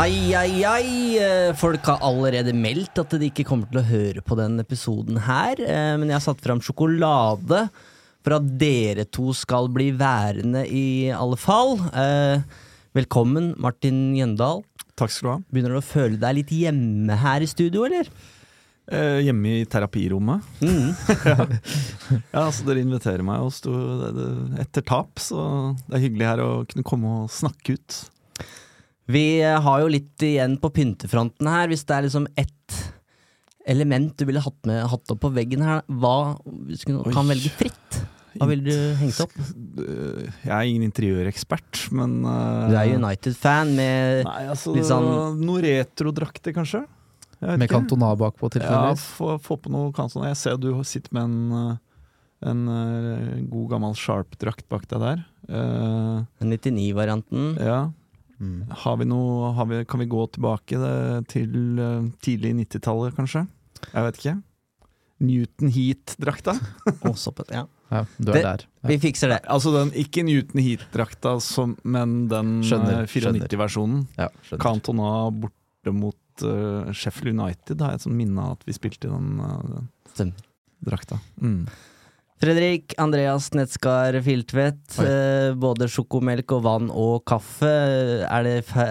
Ai, ai, ai. eh, Folk har allerede meldt at de ikke kommer til å høre på denne episoden her. eh, Men jeg har satt fram sjokolade for at dere to skal bli værende i alle fall. Eh, Velkommen, Martin Jøndal. Takk skal du ha. Begynner du å føle deg litt hjemme her i studio, eller? Eh, hjemme i terapirommet. Mm. Ja, altså Dere inviterer meg og etter tap, så det er hyggelig her å kunne komme og snakke ut. Vi eh, har jo litt igjen på pyntefronten her. Hvis det er liksom ett element du ville hatt, med, hatt opp på veggen her, hva hvis du Oi. kan velge fritt? Hva ville du hengt opp? Eh, Jeg er ingen interiørekspert, men uh, Du er United-fan med Nei, altså litt sånn- Noen retrodrakter, kanskje? Med ikke. Cantona bakpå, tilfeldigvis? Ja, få, få på noe Cantona. Jeg ser du sitter med en, en, en eh, god gammel Sharp-drakt bak deg der. Uh, 99-varianten. ja. Mm. Har vi noe, har vi, kan vi gå tilbake til eh, tidlig 90-tallet, kanskje? Jeg vet ikke. Newton Heat-drakta? Ja. Ja, du er Det- der. Ja. Vi fikser det. Altså den, ikke Newton Heat-drakta, men den Skjønner, eh, 94-versjonen. Ja. Cantona borte mot uh, Sheffield United, har jeg et sånt minne av at vi spilte i den, uh, den drakta. Mm. Fredrik Andreas Netskar Filtvedt. Eh, både sjokomelk og vann og kaffe. Er det fe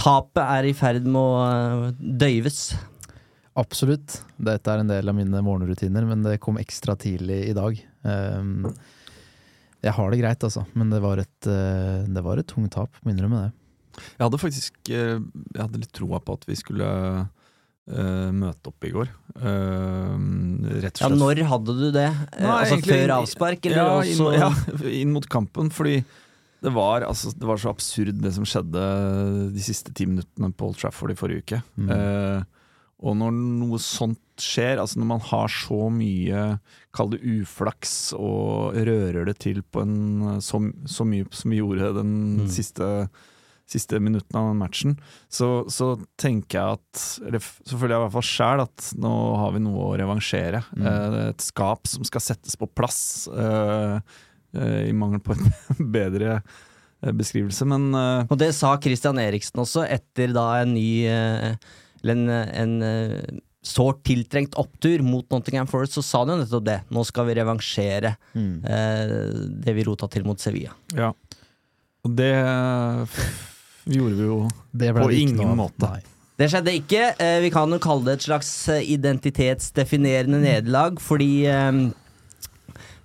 Tapet er i ferd med å eh, døyves. Absolutt. Dette er en del av mine morgenrutiner, men det kom ekstra tidlig i dag. Um, jeg har det greit, altså, men det var et, uh, det var et tungt tap, må innrømme det. Jeg hadde faktisk eh, Jeg hadde litt troa på at vi skulle eh, møte opp i går. Uh, rett og Ja, når hadde du det? Eh, Nei, altså egentlig- før avspark, eller ja, også inn, ja, inn mot kampen, fordi det var, altså, det var så absurd det som skjedde de siste ti minuttene på Old Trafford i forrige uke. Mm. Uh, og når noe sånt skjer, altså når man har så mye, kall det uflaks, og rører det til på en så, så mye som vi gjorde den Mm. siste, siste minuttene av matchen, så, så tenker jeg at Eller så føler jeg i hvert fall sjæl at nå har vi noe å revansjere. Mm. Eh, et skap som skal settes på plass, eh, eh, i mangel på en bedre beskrivelse. Men eh, Og det sa Christian Eriksen også, etter da en ny eh, Eller en, en sårt tiltrengt opptur mot Nottingham Forest, så sa han jo nettopp det. Nå skal vi revansjere Mm. eh, det vi rota til mot Sevilla. ja. Og det gjorde vi jo Det På ingen noe måte. Nei. Det skjedde ikke. Eh, vi kan jo kalle det et slags eh, identitetsdefinerende nederlag, fordi eh,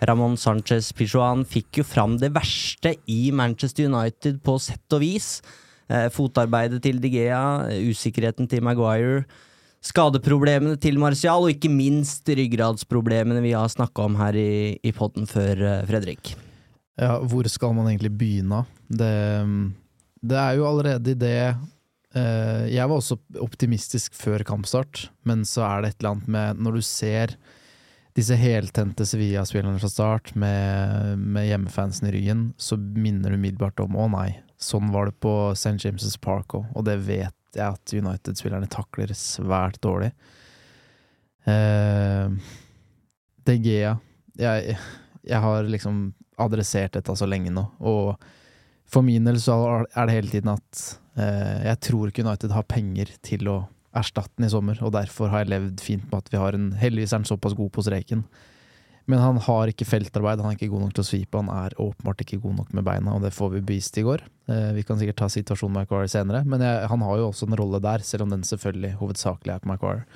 Ramón Sánchez Pichuan fikk jo fram det verste i Manchester United på sett og vis. Fotarbeidet til Digea, usikkerheten til Maguire, skadeproblemene til Martial, og ikke minst ryggradsproblemene vi har snakka om her i, i podden før, Fredrik. Ja, hvor skal man egentlig begynne? Det, det er jo allerede i det eh, Jeg var også optimistisk før kampstart, men så er det et eller annet med Når du ser disse heltente Sevilla-spillerne fra start med, med hjemmefansen i ryggen, så minner du umiddelbart om å nei, sånn var det på St. James' Park òg, og det vet jeg at United-spillerne takler svært dårlig. Eh, De Gea jeg, jeg har liksom adressert dette så lenge nå, og for min del så er det hele tiden at eh, jeg tror ikke United har penger til å erstatte den i sommer, og derfor har jeg levd fint med at vi har en Heldigvis er han såpass god på streken. Men han har ikke feltarbeid, han er ikke god nok til å svipe, han er åpenbart ikke god nok med beina, og det får vi bevist i går. Eh, vi kan sikkert ta situasjonen med Maguire senere, men jeg, han har jo også en rolle der, selv om den selvfølgelig hovedsakelig er på Maguire.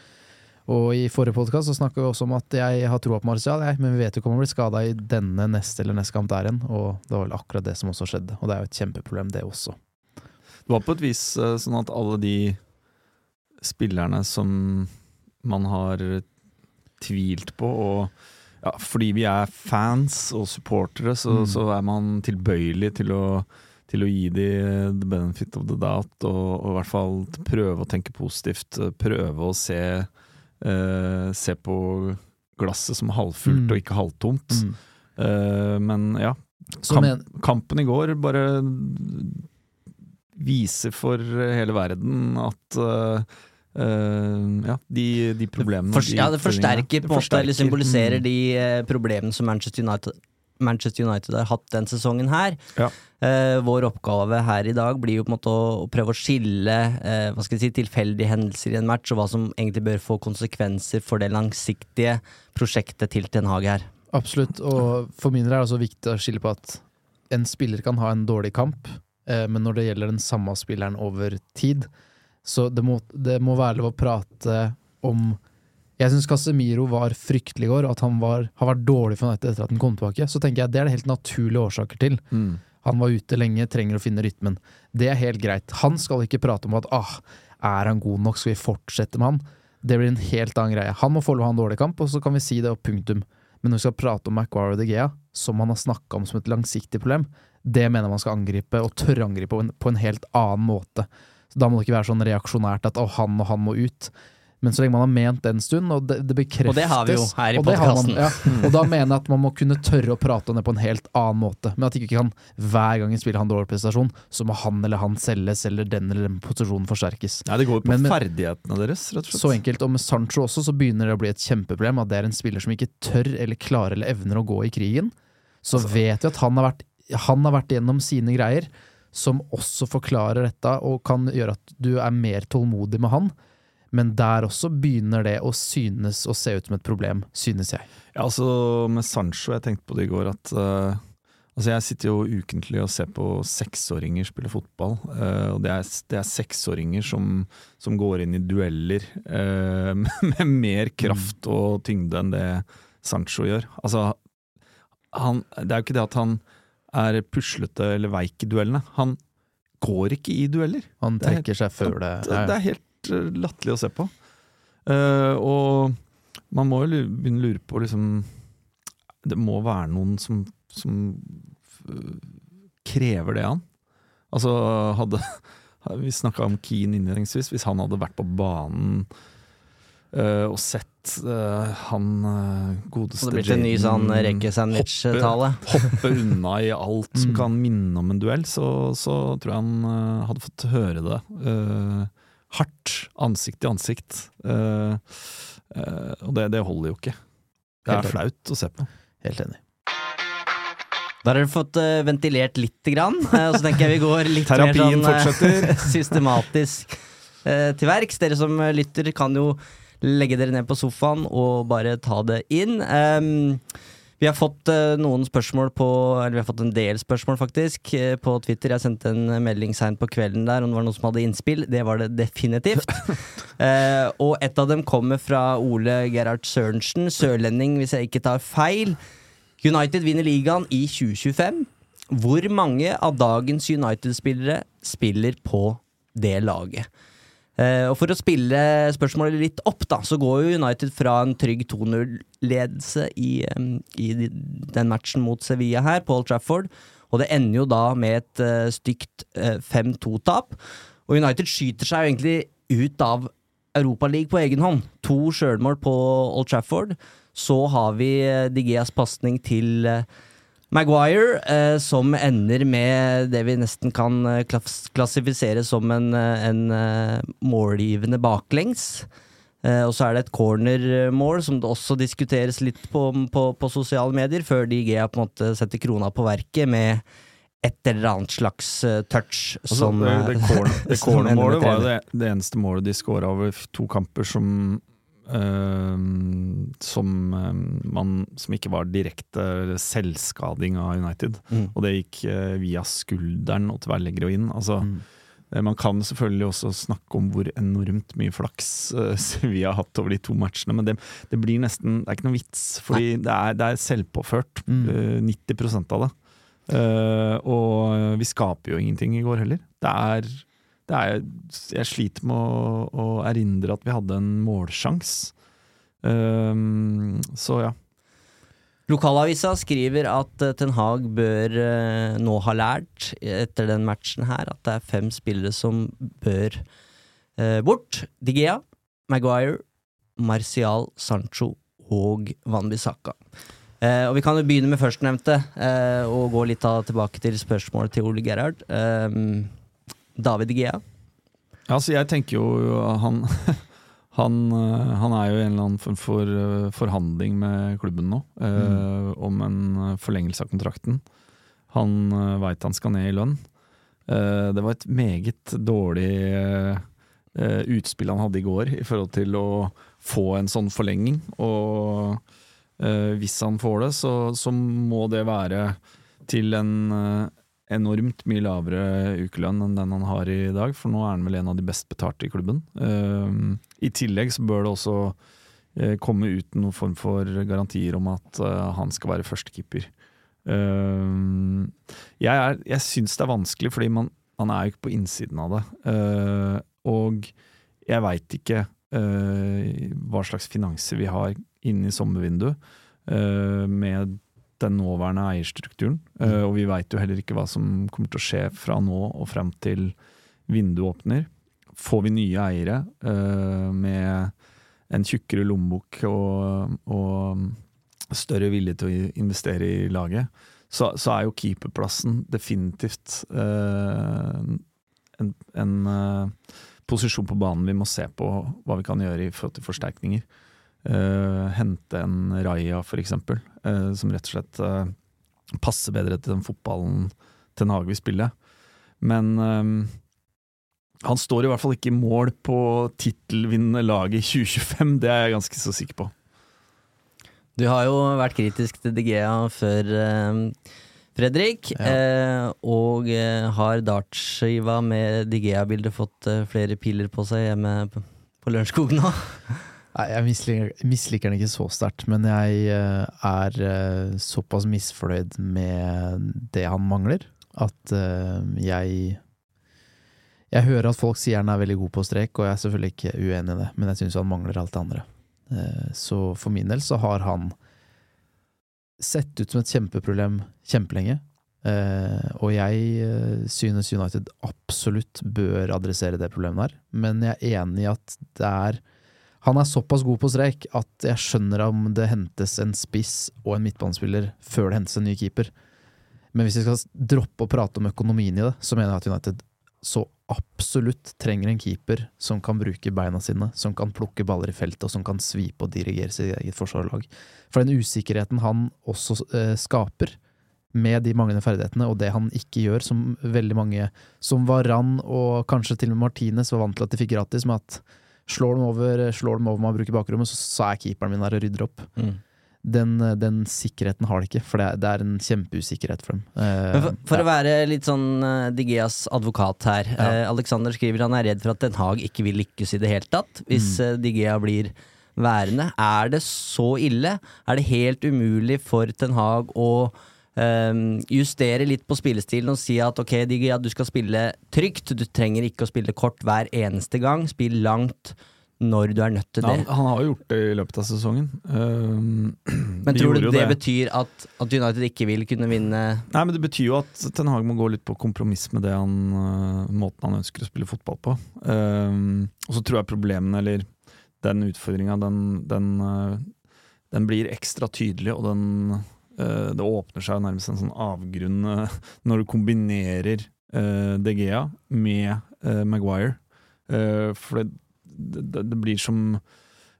Og i forrige podkast snakka vi også om at jeg har troa på Martial, jeg, men vi vet jo ikke om han blir skada i denne neste eller neste kamp der igjen, og det var vel akkurat det som også skjedde, og det er jo et kjempeproblem, det også. Det var på et vis eh, sånn at alle de spillerne som man har tvilt på, og ja, fordi vi er fans og supportere, så, Mm. så er man tilbøyelig til å, til å gi de the benefit of the doubt, og, og i hvert fall prøve å tenke positivt. Prøve å se, eh, se på glasset som halvfullt Mm. og ikke halvtomt. Mm. Eh, men ja, Kamp, men, kampen i går bare viser for hele verden at uh, Uh, ja, de, de problemene for, de ja, det forsterker på en måte, eller symboliserer Mm. de eh, problemene som Manchester United Manchester United har hatt den sesongen her. Ja. Eh, vår oppgave her i dag blir jo på en måte å, å prøve å skille eh, hva skal jeg si, tilfeldige hendelser i en match, og hva som egentlig bør få konsekvenser for det langsiktige prosjektet til Ten Hage her. Absolutt, og for min del er det også viktig å skille på at en spiller kan ha en dårlig kamp, eh, men når det gjelder den samme spilleren over tid, så det må, det må være lov å prate om Jeg syns Casemiro var fryktelig i går, at han var, har vært dårlig for United etter at han kom tilbake. Så tenker jeg det er det helt naturlige årsaker til. Mm. Han var ute lenge, trenger å finne rytmen. Det er helt greit. Han skal ikke prate om at ah, er han god nok, skal vi fortsette med han? Det blir en helt annen greie. Han må å ha en dårlig kamp, og så kan vi si det, og punktum. Men når vi skal prate om Maguire og De Gea, som han har snakka om som et langsiktig problem, det mener man skal angripe, og tørre å angripe på en, på en helt annen måte. Så Da må det ikke være sånn reaksjonært at oh, han og han må ut. Men så lenge man har ment det en stund, og det, det bekreftes Og det har vi jo her i podkasten. ja. Og da mener jeg at man må kunne tørre å prate om det på en helt annen måte. Men at ikke kan hver gang en spiller har en dårlig prestasjon, så må han eller han selges, eller den eller den posisjonen forsterkes. Ja, det går jo på men- ferdighetene deres, rett og slett. Så enkelt. Og med Sancho også, så begynner det å bli et kjempeproblem at det er en spiller som ikke tør eller klarer eller evner å gå i krigen. Så Altså- vet vi at han har, vært, han har vært gjennom sine greier, som også forklarer dette, og kan gjøre at du er mer tålmodig med han. Men der også begynner det å synes å se ut som et problem, synes jeg. Ja, altså med Sancho, jeg tenkte på det i går at uh, Altså Jeg sitter jo ukentlig og ser på seksåringer spille fotball. Uh, og det er, det er seksåringer som, som går inn i dueller uh, med mer kraft og tyngde enn det Sancho gjør. Altså han, Det er jo ikke det at han er puslete eller veik i duellene. Han går ikke i dueller. Han er- trekker seg før det. Det, det er helt eh, latterlig å se på. Uh, og man må jo begynne å lure på liksom Det må være noen som, som krever det av han. Altså hadde Vi snakka om Keane innledningsvis. Hvis han hadde vært på banen Uh, og sett uh, han uh, godeste Så det blir til en ny sånn rekkesandwich-tale. hoppe unna i alt som Mm. kan minne om en duell, så, så tror jeg han eh, hadde fått høre det. Hardt, ansikt til ansikt. Eh, eh, og det, det holder jo ikke. Det er flaut å se på. Helt enig. Da har dere fått eh, ventilert lite grann, og så tenker jeg vi går litt mer sånn, systematisk til verks. Dere som lytter kan jo legge dere ned på sofaen og bare ta det inn. Ehm, vi har fått eh, noen spørsmål på Eller vi har fått en del spørsmål, faktisk, eh, på Twitter. Jeg sendte en melding seint på kvelden der om det var noen som hadde innspill. Det var det definitivt. Eh, og et av dem kommer fra Ole Gerhard Sørensen, sørlending, hvis jeg ikke tar feil. United vinner ligaen i 2025. Hvor mange av dagens United-spillere spiller på det laget? Eh, og For å spille spørsmålet litt opp, da, så går jo United fra en trygg 2-0-ledelse i, i den matchen mot Sevilla her, Old Trafford. Og det ender jo da med et eh, stygt eh, 5-2-tap. Og United skyter seg jo egentlig ut av Europaligaen på egen hånd. To sjølmål på Old Trafford. Så har vi eh, Digeas pasning til eh, Maguire, eh, som ender med det vi nesten kan eh, klass klassifisere som en, eh, en eh, målgivende baklengs. Eh, og så er det et cornermål som det også diskuteres litt på, på, på sosiale medier, før De Gea på en måte setter krona på verket med et eller annet slags touch Altså, som det, det, corner, det cornermålet var jo det, det eneste målet de skåra over to kamper som eh, som, eh, man, som ikke var direkte selvskading av United. Mm. Og det gikk eh, via skulderen og tverrleggere og inn. Altså, Mm. eh, man kan selvfølgelig også snakke om hvor enormt mye flaks Vi Sevilla har hatt over de to matchene, men det, det blir nesten Det er ikke noe vits, fordi det er, det er selvpåført. Mm. eh, 90% av det. Uh, og vi skaper jo ingenting i går heller. Det er, det er Jeg sliter med å, å erindre at vi hadde en målsjans. Eh, så ja. Lokalavisa skriver at eh, Ten Hag bør eh, nå ha lært etter den matchen her at det er fem spillere som bør eh, bort. Digea, Maguire, Martial, Sancho og Van Bissaka. Eh, og vi kan jo begynne med førstnevnte, eh, og gå litt av, tilbake til spørsmålet til Ole Gerhard. Eh, David Digea. Altså, jeg tenker jo han Han, eh, han er jo i en eller annen form for eh, forhandling med klubben nå eh, om en forlengelse av kontrakten. Han uh, veit han skal ned i lønn. Det var et meget dårlig utspill han hadde i går i forhold til å få en sånn forlenging. Og hvis han får det, så, så må det være til en enormt mye lavere ukelønn enn den han har i dag, for nå er han vel en av de best betalte i klubben. Eh, I tillegg så bør det også eh, komme ut noen form for garantier om at eh, han skal være førstekeeper. Uh, jeg er, jeg syns det er vanskelig, fordi man, man er jo ikke på innsiden av det. Uh, og jeg veit ikke uh, hva slags finanser vi har inne i sommervinduet med den nåværende eierstrukturen. og vi veit jo heller ikke hva som kommer til å skje fra nå og frem til vinduet åpner. Får vi nye eiere med en tjukkere lommebok og, og større vilje til å investere i laget, så, så er jo keeperplassen definitivt uh, en, en uh, posisjon på banen vi må se på hva vi kan gjøre i forhold til forsterkninger. Uh, hente en Raja, eksempel, eh, som rett og slett uh, passer bedre til den fotballen Ten Hag vil spille. Men han står i hvert fall ikke i mål på tittelvinnende lag i 2025, det er jeg ganske så sikker på. Du har jo vært kritisk til Digea før, eh, Fredrik. Ja. Eh, og eh, har dartskiva med Digea-bildet fått eh, flere piler på seg hjemme på, på Lørenskog nå? Nei, jeg misliker, misliker den ikke så sterkt, men jeg er såpass misfornøyd med det han mangler, at jeg Jeg hører at folk sier han er veldig god på strek, og jeg er selvfølgelig ikke uenig i det, men jeg syns han mangler alt det andre. Eh, Så for min del så har han sett ut som et kjempeproblem kjempelenge. Eh, og jeg eh, synes United absolutt bør adressere det problemet her, men jeg er enig i at det er Han er såpass god på strek at jeg skjønner om det hentes en spiss og en midtbanespiller før det hentes en ny keeper. Men hvis vi skal droppe å prate om økonomien i det, så mener jeg at United så absolutt trenger en keeper som kan bruke beina sine, som kan plukke baller i feltet, og som kan svipe og dirigere sitt eget forsvarslag. For den usikkerheten han også eh, skaper, med de manglende ferdighetene, og det han ikke gjør, som veldig mange, som Varan og kanskje til og med Martinez var vant til at de fikk gratis, med at slår dem over, slår dem over med å bruke bakrommet, så, så er keeperen min der og rydder opp. Den, den sikkerheten har de ikke, for det er, det er en kjempeusikkerhet for dem. Eh, for, for ja. å være litt sånn uh, Digeas advokat her. Ja. Eh, Alexander skriver han er redd for at Den Haag ikke vil lykkes i det hele tatt hvis Mm. eh, Digea blir værende. Er det så ille? Er det helt umulig for Den Haag å ehm, justere litt på spillestilen og si at ok, Digea, du skal spille trygt. Du trenger ikke å spille kort hver eneste gang. Spill langt når du er nødt til det. Han, han har jo gjort det i løpet av sesongen. Um, Men tror du det, det, betyr at, at United ikke vil kunne vinne Nei, men Det betyr jo at Ten Hag må gå litt på kompromiss med det han, øh, måten han ønsker å spille fotball på. Um, og så tror jeg problemene, eller den utfordringa, den, den, øh, den blir ekstra tydelig, og den uh, Det åpner seg nærmest en sånn avgrunn uh, når du kombinerer uh, De Gea med Maguire. For det, det, det blir som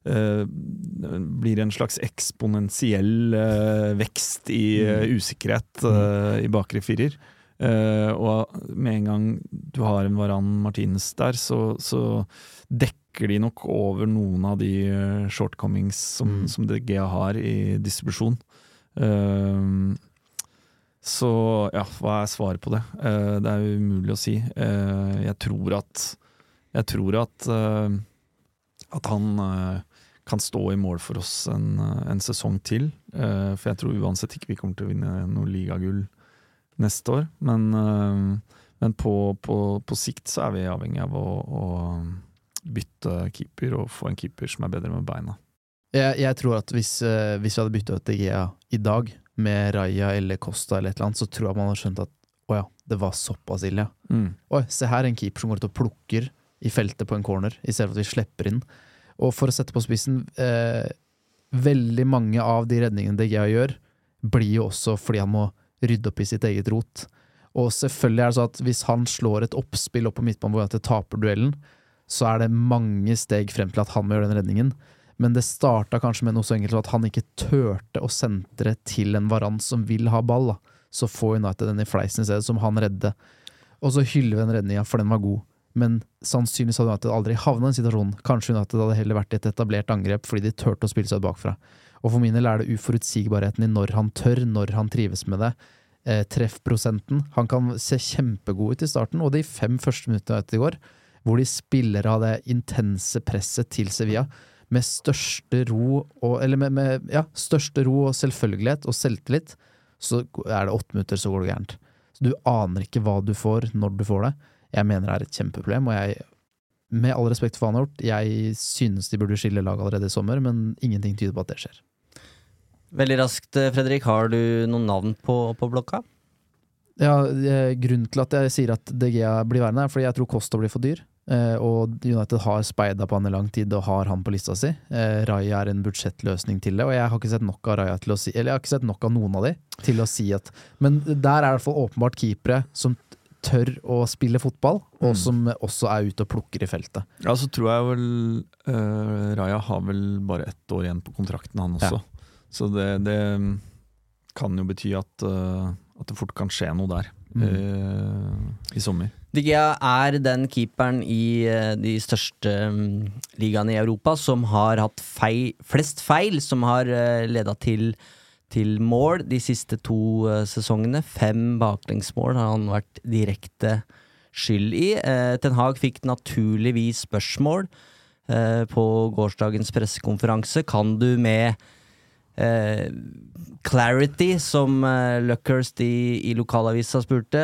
Uh, blir en slags eksponentiell uh, vekst i uh, usikkerhet eh, i bakre firer. Og med en gang du har en Varan Martinez der, så, så dekker de nok over noen av de shortcomings som, Mm. som DGA har i distribusjon. Så ja, hva er svaret på det? Det er umulig å si. Jeg tror at Jeg tror at at han uh, kan stå i mål for oss en, eh, en sesong til. Uh, for jeg tror uansett ikke vi kommer til å vinne noe ligagull neste år. Men, uh, men på, på, på sikt så er vi avhengig av å, å bytte keeper og få en keeper som er bedre med beina. Jeg, jeg tror at hvis, hvis vi hadde bytta ut Egea i dag, med Raja eller Costa eller et eller annet, så tror jeg man hadde skjønt at å ja, det var såpass ille. Mm. Oi, se her en keeper som går ut og plukker i feltet på en corner, i stedet for at vi slipper inn. Og for å sette på spissen, eh, veldig mange av de redningene De Gea gjør, blir jo også fordi han må rydde opp i sitt eget rot. Og selvfølgelig er det så at hvis han slår et oppspill opp på midtbanen hvor han taper duellen, så er det mange steg frem til at han må gjøre den redningen. Men det starta kanskje med noe så enkelt som at han ikke turte å sentre til en Varan som vil ha ball. da. Så får United den i fleisen i stedet, som han redde. Og så hyller vi den redninga, for den var god. Men sannsynligvis hadde United aldri havna i en situasjon. Kanskje United hadde heller vært i et etablert angrep fordi de turte å spille seg bakfra. Og for min del er det uforutsigbarheten i når han tør, når han trives med det. Eh, treffprosenten. Han kan se kjempegod ut i starten, og de fem første minuttene i går, hvor de spiller av det intense presset til Sevilla med største ro og Eller med, med ja, største ro og selvfølgelighet og selvtillit, så er det åtte minutter, så går det gærent. Så du aner ikke hva du får når du får det. Jeg mener er et kjempeproblem, og jeg med all respekt for hva han har gjort, jeg synes de burde skille lag allerede i sommer, men ingenting tyder på at det skjer. Veldig raskt, eh, Fredrik. Har du noen navn på, på blokka? Ja, eh, Grunnen til at jeg sier at DGA blir værende, er fordi jeg tror Costa blir for dyr. Eh, og United har speida på han i lang tid og har han på lista si. Raja er en budsjettløsning til det, og jeg har ikke sett nok av Raja til å si Eller jeg har ikke sett nok av noen av de til å si at Men der er det i hvert fall åpenbart keepere som tør å spille fotball, og Mm. som også er ute og plukker i feltet. Ja, så tror jeg vel uh, Raja har vel bare ett år igjen på kontrakten, han også. Så det, det kan jo bety at, uh, at det fort kan skje noe der Mm. uh, i sommer. Digea er den keeperen i de største mm, ligaene i Europa som har hatt feil, flest feil, som har uh, leda til, til mål de siste to eh, sesongene. Fem baklengsmål har han vært direkte skyld i. Eh, Ten Hag fikk naturligvis spørsmål eh, på gårsdagens pressekonferanse. Kan du med clarity, som Luckhurst i, i lokalavisa spurte,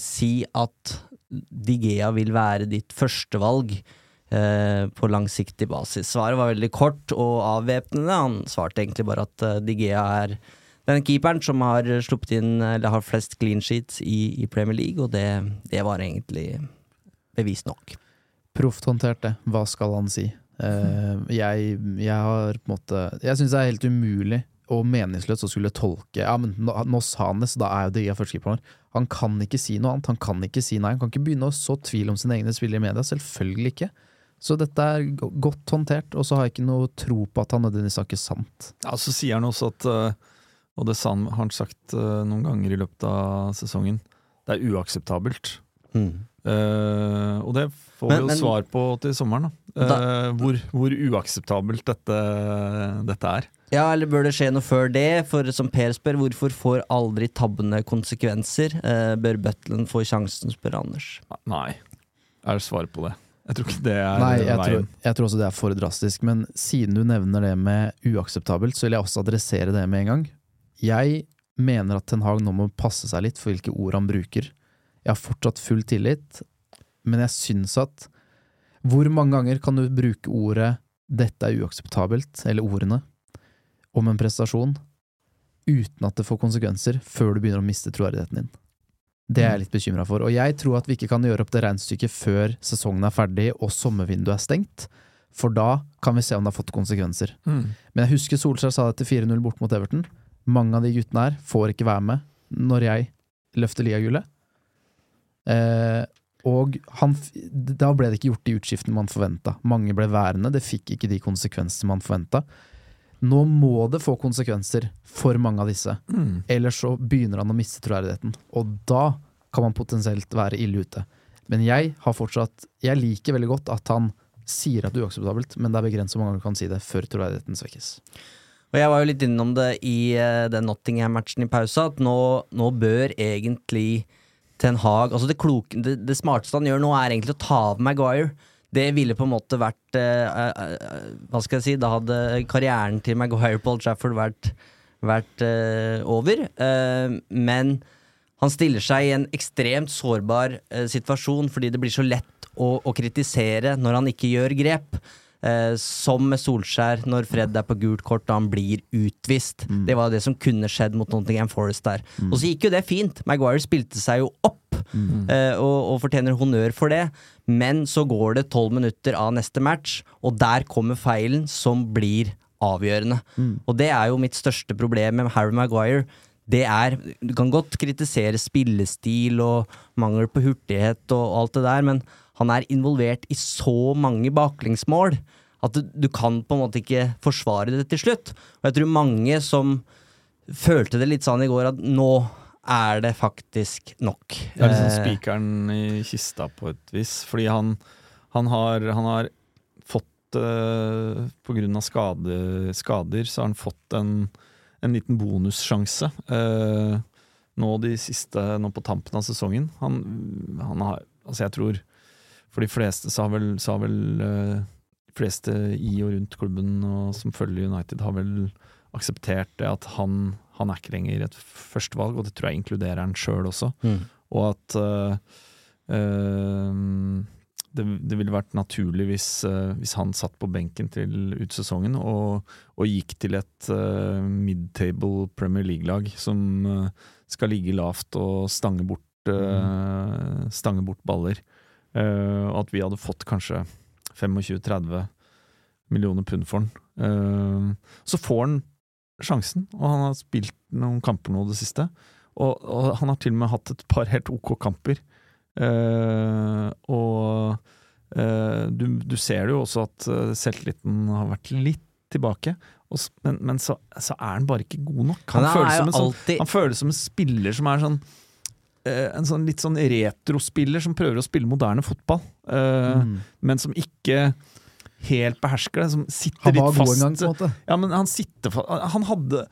si at Digea vil være ditt førstevalg på langsiktig basis. Svaret var veldig kort og avvæpnende. Han svarte egentlig bare at uh, Digea er den keeperen som har sluppet inn Eller har flest clean sheets i, i Premier League, og det, det var egentlig bevis nok. Proft håndtert, det. Hva skal han si? Uh, jeg, jeg har på en måte Jeg syns det er helt umulig og meningsløst å skulle tolke Ja, men nå, sa han det, så da er jo Digea førstekeeperen. Han kan ikke si noe annet. Han kan ikke si nei. Han kan ikke begynne å så tvil om sine egne spillere i media. Selvfølgelig ikke. Så dette er godt håndtert, og så har jeg ikke noe tro på at han nødvendigvis snakker sant. Ja, Så sier han også at, eh, og det har han sagt eh, noen ganger i løpet av sesongen, det er uakseptabelt. Eh, og det får Men- vi jo men- svar på til sommeren, da. Eh, hvor, hvor uakseptabelt dette, dette er. Ja, eller bør det skje noe før det? For som Per spør, hvorfor får aldri tabbene konsekvenser? Uh, bør Butlen få sjansen, spør Anders. Nei, er svaret på det? Jeg tror ikke det er Nei, jeg tror, jeg tror også det er for drastisk. Men siden du nevner det med uakseptabelt, så vil jeg også adressere det med en gang. Jeg mener at Ten Hag nå må passe seg litt for hvilke ord han bruker. Jeg har fortsatt full tillit, men jeg syns at Hvor mange ganger kan du bruke ordet 'dette er uakseptabelt', eller ordene, om en prestasjon, uten at det får konsekvenser, før du begynner å miste troverdigheten din? Det er jeg litt bekymra for. Og jeg tror at vi ikke kan gjøre opp det regnestykket før sesongen er ferdig og sommervinduet er stengt, for da kan vi se om det har fått konsekvenser. Mm. Men jeg husker Solskjær sa det til 4-0 bort mot Everton. Mange av de guttene her får ikke være med når jeg løfter ligagullet. Eh, og han, da ble det ikke gjort de utskiftene man forventa. Mange ble værende, det fikk ikke de konsekvensene man forventa. Nå må det få konsekvenser for mange av disse, Mm. ellers så begynner han å miste troverdigheten. Og da kan man potensielt være ille ute. Men jeg har fortsatt Jeg liker veldig godt at han sier at det er uakseptabelt, men det er begrenset hvor mange ganger du kan si det før troverdigheten svekkes. Og jeg var jo litt innom det i eh, den Nottingham-matchen i pausa, at nå, nå bør egentlig Ten Hag Altså det, kloke, det, det smarteste han gjør nå, er egentlig å ta av Maguire. Det ville på en måte vært uh, uh, Hva skal jeg si? Da hadde karrieren til Maguire på Old Trafford vært, vært uh, over. Men han stiller seg i en ekstremt sårbar situasjon fordi det blir så lett å, å kritisere når han ikke gjør grep. Eh, som med Solskjær når Fred er på gult kort og han blir utvist. Mm. Det var det som kunne skjedd mot Nottingham Forest der. Og så gikk jo det fint. Maguire spilte seg jo opp, Mm. eh, og, og fortjener honnør for det. Men så går det tolv minutter av neste match, og der kommer feilen som blir avgjørende. Mm. Og det er jo mitt største problem med Harry Maguire. Det er, Du kan godt kritisere spillestil og mangel på hurtighet og alt det der, men han er involvert i så mange baklengsmål at du, du kan på en måte ikke forsvare det til slutt. Og jeg tror mange som følte det litt sånn i går, at nå er det faktisk nok. Det er liksom Eh, spikeren i kista på et vis. Fordi han, han, har, han har fått uh, På grunn av skade, skader så har han fått en, en liten bonussjanse. Uh, nå de siste Nå på tampen av sesongen. Han, han har Altså, jeg tror For de fleste så har vel, så har vel uh, De fleste i og rundt klubben og som følger United, har vel akseptert det at han, han er ikke lenger et førstevalg, og det tror jeg inkluderer han sjøl også mm. og at uh, uh, det, det ville vært naturlig hvis, uh, hvis han satt på benken til utsesongen og, og gikk til et midtable Premier League-lag som skal ligge lavt og stange bort, øh, stange bort baller. Og at vi hadde fått kanskje 25-30 millioner pund for han. Så får han sjansen, og han har spilt noen kamper nå det siste. Og, og han har til og med hatt et par helt ok kamper. Uh, og uh, du, du ser jo også at eh, selvtilliten har vært litt tilbake. Og, men men så, så er han bare ikke god nok. Han, føles som en sånn, alltid han føles som en spiller som er sånn uh, En sånn litt sånn retrospiller som prøver å spille moderne fotball, Mm. men som ikke helt behersker det. Som sitter Han var litt god fast. en gang, på en måte. Ja, men han sitter fa- Han hadde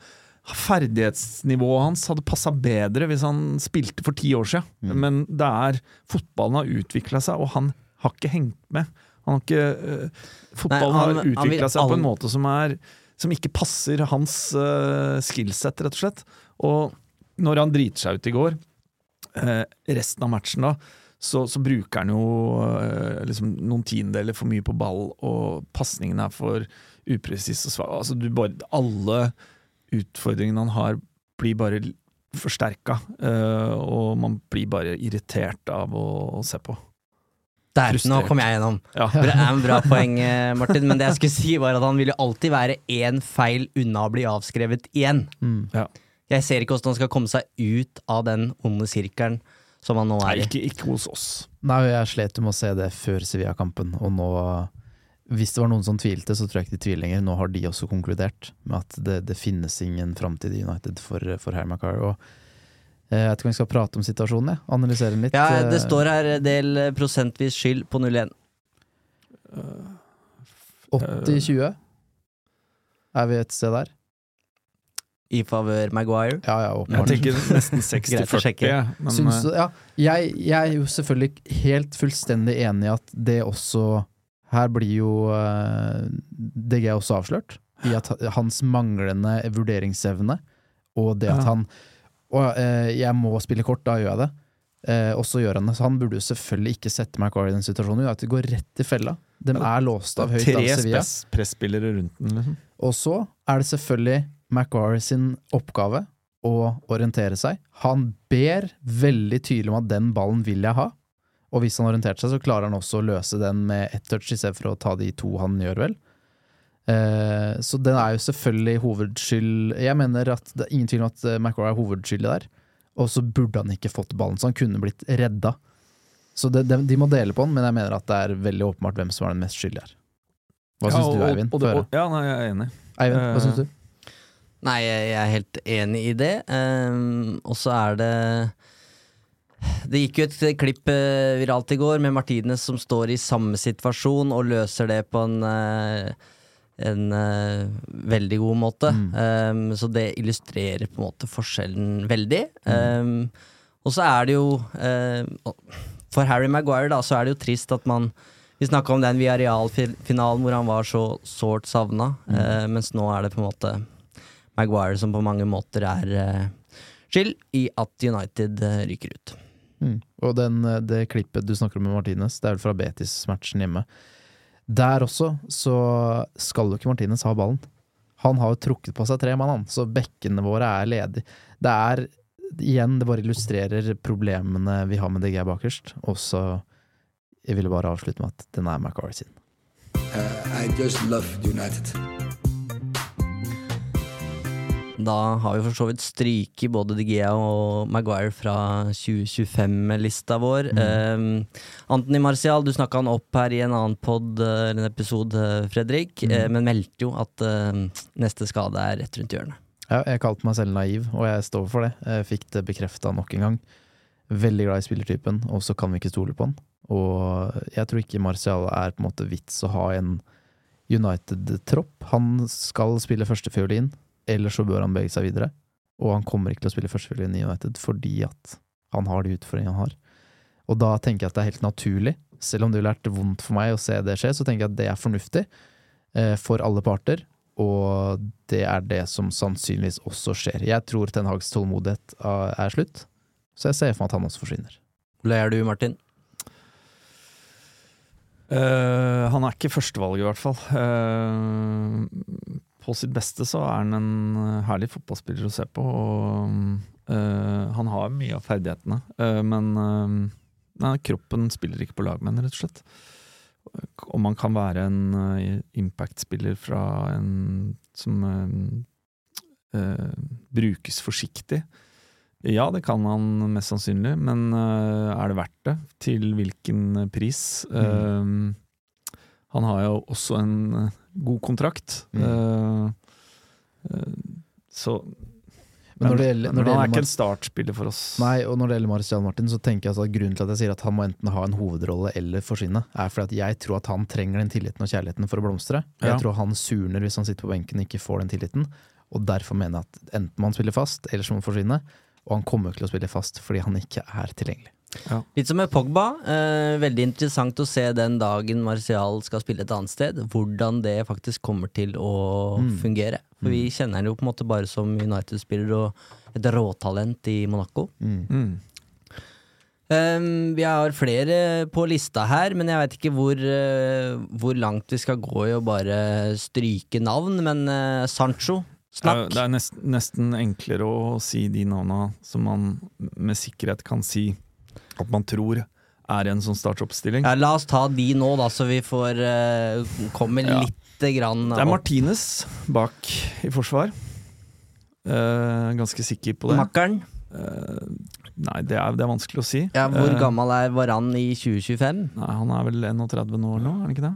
Ferdighetsnivået hans hadde passa bedre hvis han spilte for ti år siden. Mm. Men det er Fotballen har utvikla seg, og han har ikke hengt med. Han har ikke uh, Fotballen Nei, han- har utvikla seg på en måte som er Som ikke passer hans uh, skillset, rett og slett. Og når han driter seg ut i går, uh, resten av matchen da, så, så bruker han jo eh, liksom noen tiendedeler for mye på ball, og pasningen er for upresis og svak. Altså, bare, alle utfordringene han har, blir bare forsterka, eh, og man blir bare irritert av å, å se på. Der, nå kom jeg gjennom. Ja. Det er en bra poeng, eh, Martin. Men det jeg skulle si, var at han vil jo alltid være én feil unna å bli avskrevet igjen. Mm. Jeg ser ikke hvordan han skal komme seg ut av den onde sirkelen som han nå er i. ikke, ikke hos oss. Nei, jeg slet med å se det før Sevilla-kampen, og nå Hvis det var noen som tvilte, så tror jeg ikke de tviler lenger. Nå har de også konkludert med at det, det finnes ingen framtid i United for, for Harry Maguire. Og eh, jeg vet ikke om vi skal prate om situasjonen, jeg. Analysere den litt. Ja, det Eh, står her del prosentvis skyld på 0-1. 80-20. Er vi et sted der? I favør Maguire. Ja, ja, Jeg tenker nesten Greit å 60-40. sjekke. Men Syns eh, ja, jeg, jeg er jo selvfølgelig helt fullstendig enig i at det også Her blir jo uh, DG også avslørt. I at hans manglende vurderingsevne, og det at Ja. han Og eh, jeg må spille kort, da gjør jeg det. Eh, og så gjør han det. Så han burde jo selvfølgelig ikke sette Maguire i den situasjonen. At det går rett i fella. De er låst av høyt tre av Sevilla. Tre presspillere rundt den, liksom. Og så er det selvfølgelig McGuire sin oppgave å orientere seg. Han ber veldig tydelig om at den ballen vil jeg ha. Og hvis han har orientert seg, så klarer han også å løse den med ett touch, i stedet for å ta de to han gjør, vel. Eh, så den er jo selvfølgelig hovedskyld Jeg mener at det er ingen tvil om at eh, McGuire er hovedskyldig der. Og så burde han ikke fått ballen, så han kunne blitt redda. Så det, de, de må dele på den, men jeg mener at det er veldig åpenbart hvem som er den mest skyldige her. Hva Ja, syns du, Eivind? og og, og- Ja, nei, jeg er enig. Eivind, hva uh, syns du? Nei, jeg er helt enig i det. Um, og så er det Det gikk jo et klipp uh, viralt i går med Martinez som står i samme situasjon og løser det på en uh, en uh, veldig god måte. Mm. Um, så det illustrerer på en måte forskjellen veldig. Ehm, og så er det jo For Harry Maguire da, så er det jo trist at man Vi snakka om den via realfinalen hvor han var så sårt savna, eh, mens nå er det på en måte Maguire som på mange måter er uh, skyld i at United uh, ryker ut. Mm. Og den, eh, det klippet du snakker om med Martinez, det er vel fra Betis-matchen hjemme. Der også så skal jo ikke Martinez ha ballen. Han har jo trukket på seg tre mann, han, så bekkene våre er ledige. Det er igjen, det bare illustrerer problemene vi har med DG bakerst. Og så Jeg ville bare avslutte med at den er McCarry sin. Uh, I just love United. Da har vi for så vidt stryket både De Gea og Maguire fra 2025-lista vår. Mm. Eh, Anthony Martial, du snakka han opp her i en annen pod, eh, en episode, Fredrik, Mm. eh, men meldte jo at eh, neste skade er rett rundt hjørnet. Ja, jeg kalte meg selv naiv, og jeg står for det. Jeg fikk det bekrefta nok en gang. Veldig glad i spillertypen, og så kan vi ikke stole på han. Og jeg tror ikke Martial er på en måte vits å ha en United-tropp. Han skal spille førstefiolin, eller så bør han bevege seg videre. Og han kommer ikke til å spille førstefiolin i United fordi at han har de utfordringene han har. Og da tenker jeg at det er helt naturlig, selv om det ville vært vondt for meg å se det skje, så tenker jeg at det er fornuftig eh, for alle parter. Og det er det som sannsynligvis også skjer. Jeg tror Ten Hags tålmodighet ah, er slutt, så jeg ser for meg at han også forsvinner. Hvor er du, Martin? Uh, han er ikke førstevalget, i hvert fall. Eh, på sitt beste så er han en herlig fotballspiller å se på. Og øh, han har mye av ferdighetene, øh, men øh, nei, kroppen spiller ikke på lag med ham, rett og slett. Om man kan være en eh, impact-spiller fra en som eh, eh, brukes forsiktig. Ja, det kan han mest sannsynlig, men eh, er det verdt det? Til hvilken pris? Eh, han har jo også en eh, god kontrakt. Mm. Eh, eh, så Men når det gjelder, når det han er ikke en startspiller for oss. Nei, og når det gjelder Marcial Martin, så tenker jeg altså at grunnen til at jeg sier at han må enten ha en hovedrolle eller forsvinne, er fordi at jeg tror at han trenger den tilliten og kjærligheten for å blomstre. Jeg Ja. tror han surner hvis han sitter på benken og ikke får den tilliten, og derfor mener jeg at enten må han spille fast, eller så må han forsvinne. Og han kommer ikke til å spille fast fordi han ikke er tilgjengelig. Litt som med Pogba. Eh, veldig interessant å se den dagen Martial skal spille et annet sted, hvordan det faktisk kommer til å Mm. fungere. For vi kjenner han jo på en måte bare som United-spiller og et råtalent i Monaco. Mm. Um, vi har flere på lista her, men jeg veit ikke hvor, eh, hvor langt vi skal gå i å bare stryke navn. Men eh, Sancho, Det er, snakk. det er nesten, nesten enklere å si de navna som man med sikkerhet kan si at man tror er i en sånn startoppstilling. Ja, la oss ta de nå, da, så vi får uh, komme Ja. lite grann Det er opp. Martinez bak i forsvar. Uh, ganske sikker på det. Makkeren. Uh, nei, det er, det er vanskelig å si. Ja, hvor gammel er Varan i 2025? Nei, Han er vel 31 år nå, er han ikke det?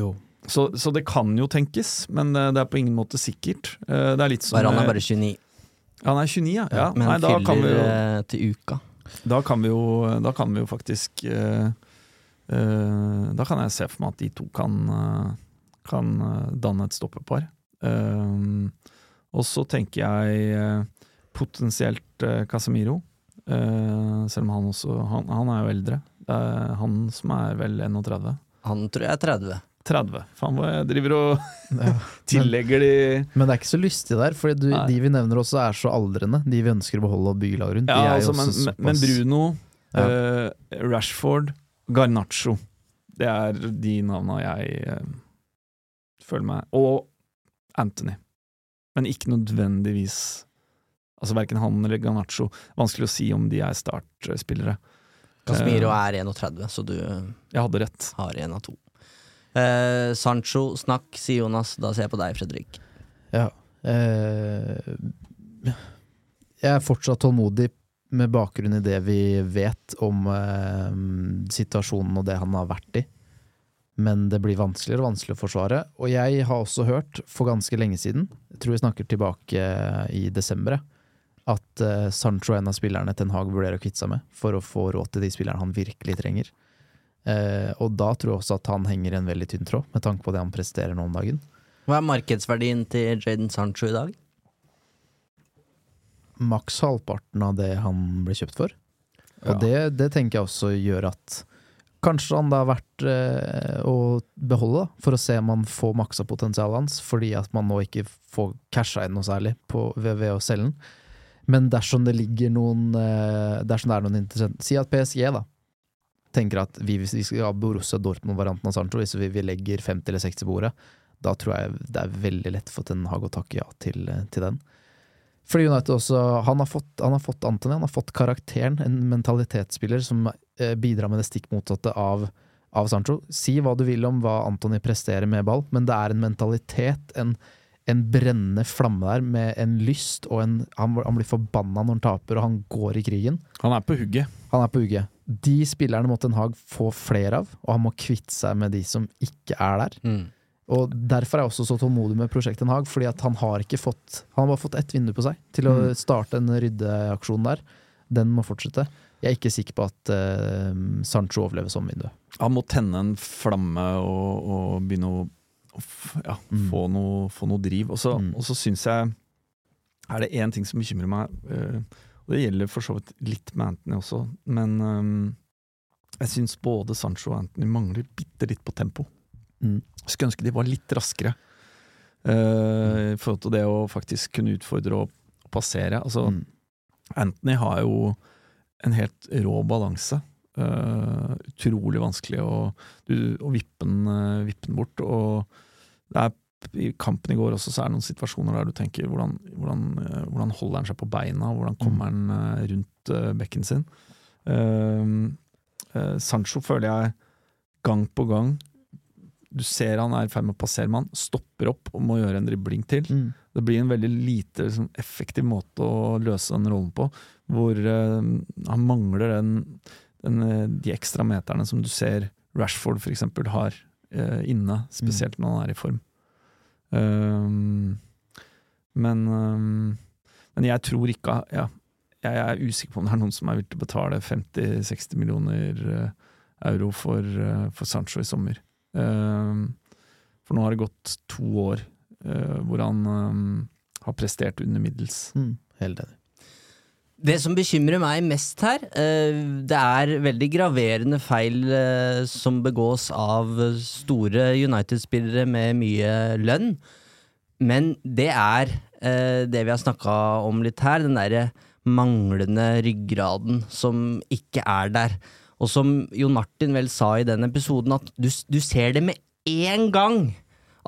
Jo. Så, så det kan jo tenkes, men det er på ingen måte sikkert. Det er litt som Varan er bare 29, Han er 29, ja. ja. men Nei, han vi fyller jo eh, til uka. Da kan vi jo, da kan vi jo faktisk uh, uh, Da kan jeg se for meg at de to kan, uh, kan danne et stoppepar. Og så tenker jeg potensielt Casemiro. Selv om han også han, han er jo eldre. Det er han som er vel 31. Han tror jeg er 30. 30. Faen hva jeg driver og Ja. tillegger de Men det er ikke så lystig der, for Nei. de vi nevner også er så aldrende. De vi ønsker å beholde og bygge lag rundt. Ja, de er altså, men, såpass... men- men Bruno, Ja. uh, Rashford, Garnaccio Det er de navna jeg uh, føler meg Og Anthony. Men ikke nødvendigvis Altså Verken han eller Garnaccio. Vanskelig å si om de er startspillere. Casemiro Eh, er 31, så du Jeg hadde rett. har én av to. Eh, Sancho, snakk, sier Jonas. Da ser jeg på deg, Fredrik. Ja. Eh, jeg er fortsatt tålmodig med bakgrunn i det vi vet om eh, situasjonen og det han har vært i. Men det blir vanskeligere og vanskeligere å forsvare. Og jeg har også hørt for ganske lenge siden, jeg tror vi snakker tilbake i desember, at eh, Sancho er en av spillerne Ten Hag vurderer å kvitte seg med for å få råd til de spillerne han virkelig trenger. Eh, og da tror jeg også at han henger i en veldig tynn tråd, med tanke på det han presterer nå om dagen. Hva er markedsverdien til Jaden Sancho i dag? maks halvparten av det han ble kjøpt for. Og Ja. det, det tenker jeg også gjør at kanskje han da er verdt eh, å beholde, da, for å se om han får maksa potensialet hans, fordi at man nå ikke får casha inn noe særlig på, ved, ved å selge den. Men dersom det ligger noen eh, Dersom det er noen interessant Si at PSG da tenker at vi, hvis vi skal ha Borussia Dortmund-varianten av Sancho, hvis vi, vi legger 50 eller 60 på bordet, da tror jeg det er veldig lett for Ten Hag å takke ja til, til den. Fordi United også Han har fått, han har fått Anthony, han har fått karakteren, en mentalitetsspiller som eh, bidrar med det stikk motsatte av, av Sancho. Si hva du vil om hva Anthony presterer med ball, men det er en mentalitet, en, en brennende flamme der med en lyst og en Han, han blir forbanna når han taper, og han går i krigen. Han er på hugget. Han er på hugget. De spillerne måtte Den Haag få flere av, og han må kvitte seg med de som ikke er der. Mm. Og Derfor er jeg også så tålmodig med Prosjekt Den Haag, fordi at han har ikke fått Han har bare fått ett vindu på seg til å Mm. starte en ryddeaksjon der. Den må fortsette. Jeg er ikke sikker på at uh, Sancho overlever som vindu. Han må tenne en flamme og, og begynne å, ja, Mm. få, noe, få noe driv. Og så, Mm. så syns jeg Er det én ting som bekymrer meg, og det gjelder for så vidt litt med Anthony også, men um, jeg syns både Sancho og Anthony mangler bitte litt på tempo. Mm. Skulle ønske de var litt raskere. eh, I forhold til det å faktisk kunne utfordre og, passere. Altså, Mm. Anthony har jo en helt rå balanse. Uh, utrolig vanskelig å, du, å vippe, den, eh, vippe den bort. Og det er, I kampen i går også så er det noen situasjoner der du tenker hvordan, hvordan, eh, hvordan holder han seg på beina, hvordan kommer han eh, rundt eh, bekken sin. Uh, uh, Sancho føler jeg gang på gang Du ser han er i ferd med å passere mann, stopper opp og må gjøre en dribling til. Mm. Det blir en veldig lite liksom, effektiv måte å løse den rollen på, hvor uh, han mangler den, den, de ekstra meterne som du ser Rashford for eksempel har inne, spesielt når han er i form. Um, men, um, men jeg tror ikke ja, Jeg er usikker på om det er noen som er villig til å betale 50-60 millioner eh, euro for, eh, for Sancho i sommer. Um, for nå har det gått to år uh, hvor han har prestert under middels. Mm. Helt enig. Det som bekymrer meg mest her, eh, det er veldig graverende feil eh, som begås av store United-spillere med mye lønn. Men det er eh, det vi har snakka om litt her, den derre manglende ryggraden som ikke er der. Og som Jon Martin vel sa i den episoden, at du, du ser det med én gang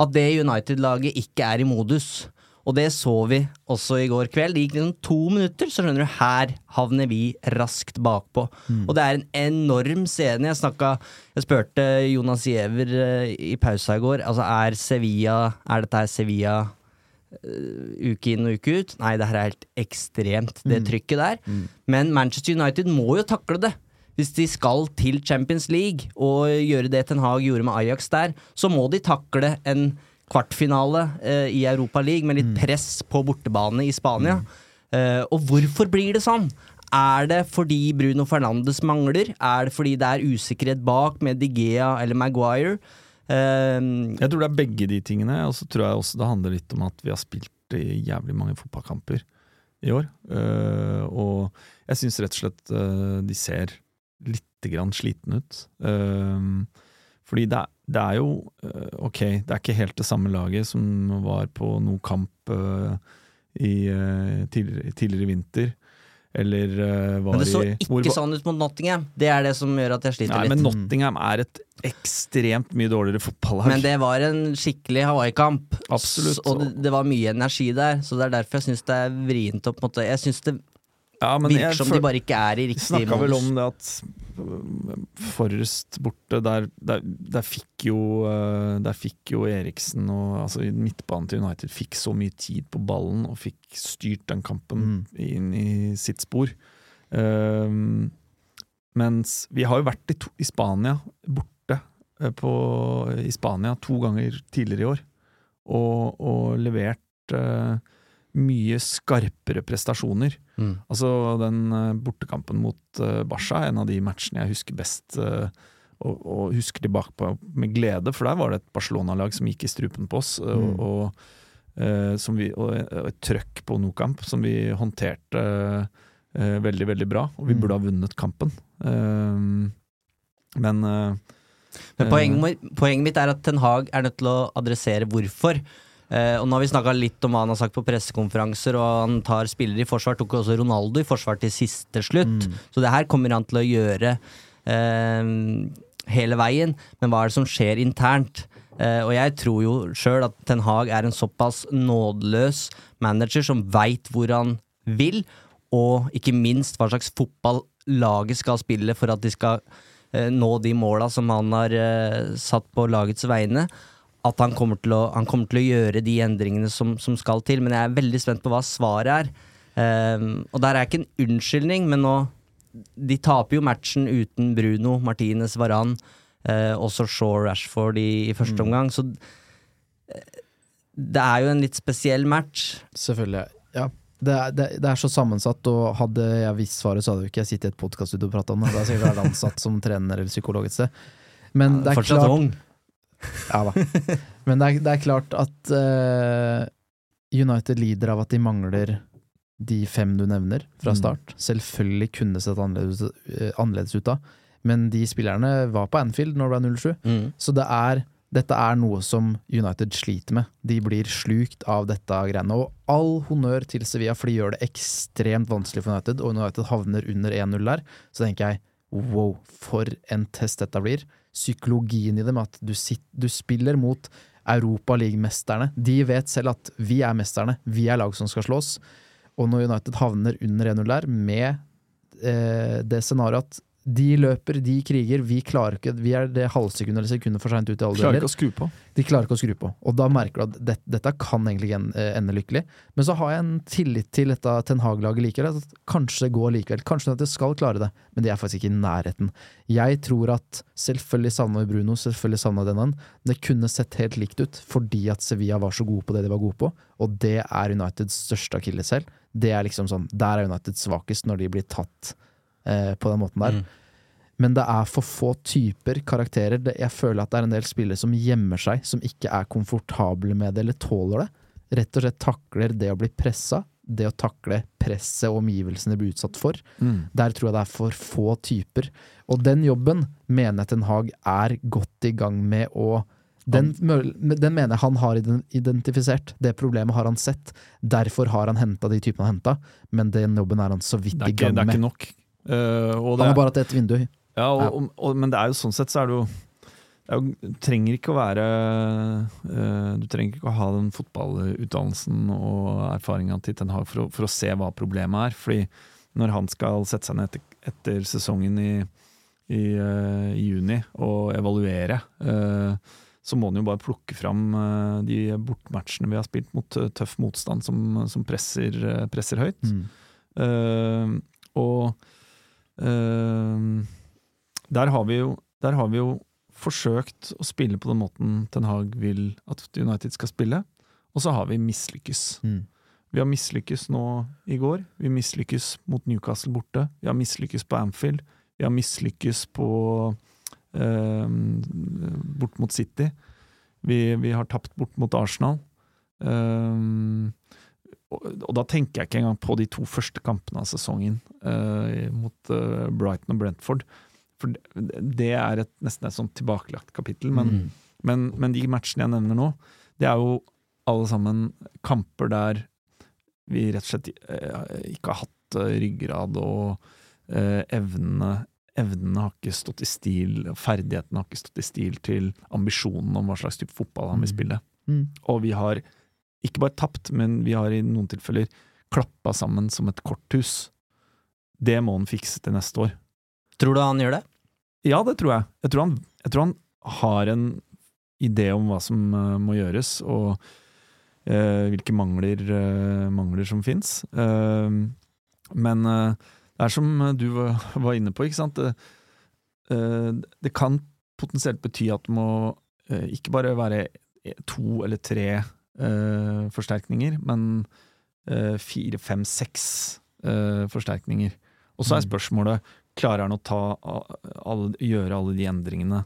at det United-laget ikke er i modus. Og det så vi også i går kveld. Det gikk liksom to minutter, så skjønner du, her havner vi raskt bakpå. Og det er en enorm scene. Jeg snakka Jeg spurte Jonas Giæver eh, i pausa i går. Altså, er Sevilla Er dette her Sevilla eh, uke inn og uke ut? Nei, det her er helt ekstremt, det trykket der. Men Manchester United må jo takle det. Hvis de skal til Champions League og gjøre det Ten Hag gjorde med Ajax der, så må de takle en kvartfinale eh, i Europa League med litt press på bortebane i Spania. Eh, og hvorfor blir det sånn? Er det fordi Bruno Fernandes mangler? Er det fordi det er usikkerhet bak med Digea eller Maguire? Eh, Jeg tror det er begge de tingene, og så tror jeg også det handler litt om at vi har spilt jævlig mange fotballkamper i år. Og jeg syns rett og slett de ser lite grann slitne ut. Eh, fordi det, det er jo eh, Ok, det er ikke helt det samme laget som var på noen kamp uh, i, uh, tidligere, tidligere i vinter. Eller uh, var men det så i ikke hvor, sånn ut mot Nottingham. Det er det som gjør at jeg sliter Nei, litt. men Nottingham er et ekstremt mye dårligere fotballag. Men det var en skikkelig Hawaii-kamp. Absolutt. Og det, det var mye energi der, så det er derfor jeg syns det er vrient å på en måte Jeg syns det ja, men virker som de bare ikke er i riktig snakka vel om det at øh, Forrest borte, der, der, der fikk jo øh, Der fikk jo Eriksen og altså midtbanen til United fikk så mye tid på ballen og fikk styrt den kampen Mm. inn i sitt spor. Um, mens vi har jo vært i, to, i Spania, borte øh, på, i Spania to ganger tidligere i år, og, og levert øh, mye skarpere prestasjoner. Mm. Altså den eh, bortekampen mot uh, Barca, en av de matchene jeg husker best, eh, og, og husker tilbake på med glede, for der var det et Barcelona-lag som gikk i strupen på oss, Mm. og, og, som vi, og et trøkk på Nokamp som vi håndterte veldig, veldig bra, og vi Mm. burde ha vunnet kampen. Men Men poenget, poenget mitt er at Ten Hag er nødt til å adressere hvorfor. Eh, og nå har vi snakka litt om hva han har sagt på pressekonferanser, og han tar spillere i forsvar. Tok også Ronaldo i forsvar til siste slutt. Mm. Så det her kommer han til å gjøre eh, hele veien. Men hva er det som skjer internt? Eh, og jeg tror jo sjøl at Ten Hag er en såpass nådeløs manager som veit hvor han vil, og ikke minst hva slags fotball laget skal spille for at de skal eh, nå de måla som han har eh, satt på lagets vegne. At han kommer, til å, han kommer til å gjøre de endringene som, som skal til, men jeg er veldig spent på hva svaret er. Um, og der er ikke en unnskyldning, men nå De taper jo matchen uten Bruno, Martinez, Varan, uh, også Shaw Rashford i, i første Mm. omgang, så uh, det er jo en litt spesiell match. Selvfølgelig. Ja. Det er, det, det er så sammensatt, og hadde jeg visst svaret, så hadde jo ikke jeg sittet i et podkaststudio og prata om det. Det er sikkert vært ansatt som trener eller psykolog et sted. Men det er klart ung. Ja da. Men det er, det er klart at uh, United lider av at de mangler de fem du nevner fra Mm. start. Selvfølgelig kunne det sett annerledes, eh, annerledes ut da, men de spillerne var på Anfield når det ble 0-7. Mm. Så det er, dette er noe som United sliter med. De blir slukt av dette greiene. Og all honnør til Sevilla, for de gjør det ekstremt vanskelig for United, og United havner under 1-0 der. Så tenker jeg wow, for en test dette blir. Psykologien i det med at du, sitt, du spiller mot Europaligamesterne. De vet selv at vi er mesterne, vi er lag som skal slåss. Og når United havner under 1-0 der, med eh, det scenarioet at de løper, de kriger, vi klarer ikke Vi er det halvsekundet eller sekundet for seint ut i alle Klarer dueller. ikke å skru på. De klarer ikke å skru på. Og da merker du at det, dette kan egentlig ikke eh, ende lykkelig. Men så har jeg en tillit til dette Ten Hag-laget likevel. At kanskje det går likevel. Kanskje at de skal klare det, men de er faktisk ikke i nærheten. Jeg tror at selvfølgelig savna vi Bruno, selvfølgelig savna Denan. Men det kunne sett helt likt ut fordi at Sevilla var så gode på det de var gode på, og det er Uniteds største akilleshæl. Det er liksom sånn, Der er United svakest, når de blir tatt eh, på den måten der. Mm. Men det er for få typer karakterer. Det, jeg føler at det er en del spillere som gjemmer seg, som ikke er komfortable med det eller tåler det. Rett og slett takler det å bli pressa, det å takle presset og omgivelsene blir utsatt for. Mm. Der tror jeg det er for få typer. Og den jobben mener jeg Ten Hag er godt i gang med å den, den mener jeg han har identifisert. Det problemet har han sett. Derfor har han henta de typene han henta, men den jobben er han så vidt i gang gang det er med. ikke nok. Eh, og det, Han har bare hatt ett vindu. ja, og, Ja. og, og, men det er jo sånn sett så er det jo du trenger ikke å være eh, Du trenger ikke å ha den fotballutdannelsen og erfaringa til Ten Hag for, å- for å se hva problemet er. Fordi når han skal sette seg ned etter, etter sesongen i, i, eh, i juni og evaluere, så må han jo bare plukke fram de bortmatchene vi har spilt mot tøff motstand som, som presser, presser høyt. Mm. Og der, har vi jo, der har vi jo forsøkt å spille på den måten Ten Hag vil at United skal spille, og så har vi mislykkes. Mm. Vi har mislykkes nå i går, vi mislykkes mot Newcastle borte, vi har mislykkes på Anfield, vi har mislykkes på eh, bort mot City, vi, vi har tapt bort mot Arsenal. Eh, og, da tenker jeg ikke engang på de to første kampene av sesongen eh, mot eh, Brighton og Brentford. For det, er et, nesten et sånt tilbakelagt kapittel. Men, Mm. men, men de matchene jeg nevner nå, det er jo alle sammen kamper der vi rett og slett eh, ikke har hatt eh, ryggrad, og eh, evnene Evnene har ikke stått i stil, ferdighetene har ikke stått i stil til ambisjonen om hva slags type fotball han vil Mm. spille. Mm. Og vi har ikke bare tapt, men vi har i noen tilfeller klappa sammen som et korthus. Det må han fikse til neste år. Tror du han gjør det? Ja, det tror jeg. Jeg tror han, jeg tror han har en idé om hva som uh, må gjøres, og uh, hvilke mangler, uh, mangler som fins. men det er som du var, inne på, ikke sant. Det, det kan potensielt bety at det må ikke bare være to eller tre eh, forsterkninger, men eh, fire, fem, seks eh, forsterkninger. Og så er Mm. spørsmålet klarer han å ta, alle, gjøre alle de endringene